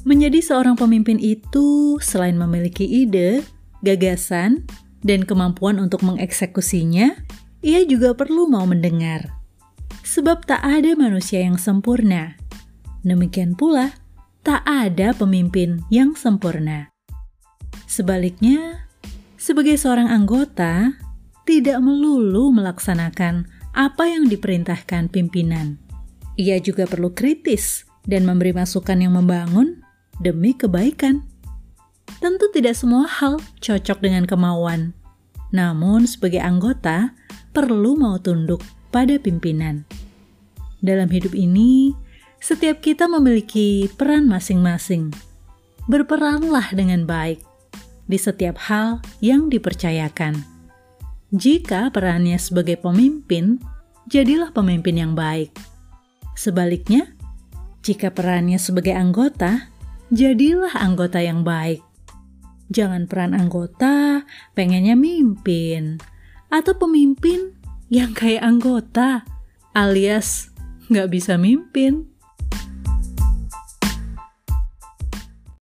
Menjadi seorang pemimpin itu, selain memiliki ide, gagasan, dan kemampuan untuk mengeksekusinya, ia juga perlu mau mendengar. Sebab tak ada manusia yang sempurna. Demikian pula, tak ada pemimpin yang sempurna. Sebaliknya, sebagai seorang anggota, tidak melulu melaksanakan apa yang diperintahkan pimpinan. Ia juga perlu kritis dan memberi masukan yang membangun demi kebaikan. Tentu tidak semua hal cocok dengan kemauan, namun sebagai anggota perlu mau tunduk pada pimpinan. Dalam hidup ini, setiap kita memiliki peran masing-masing. Berperanlah dengan baik di setiap hal yang dipercayakan. Jika perannya sebagai pemimpin, jadilah pemimpin yang baik. Sebaliknya, jika perannya sebagai anggota, jadilah anggota yang baik. Jangan peran anggota pengennya mimpin, atau pemimpin yang kayak anggota, alias nggak bisa mimpin.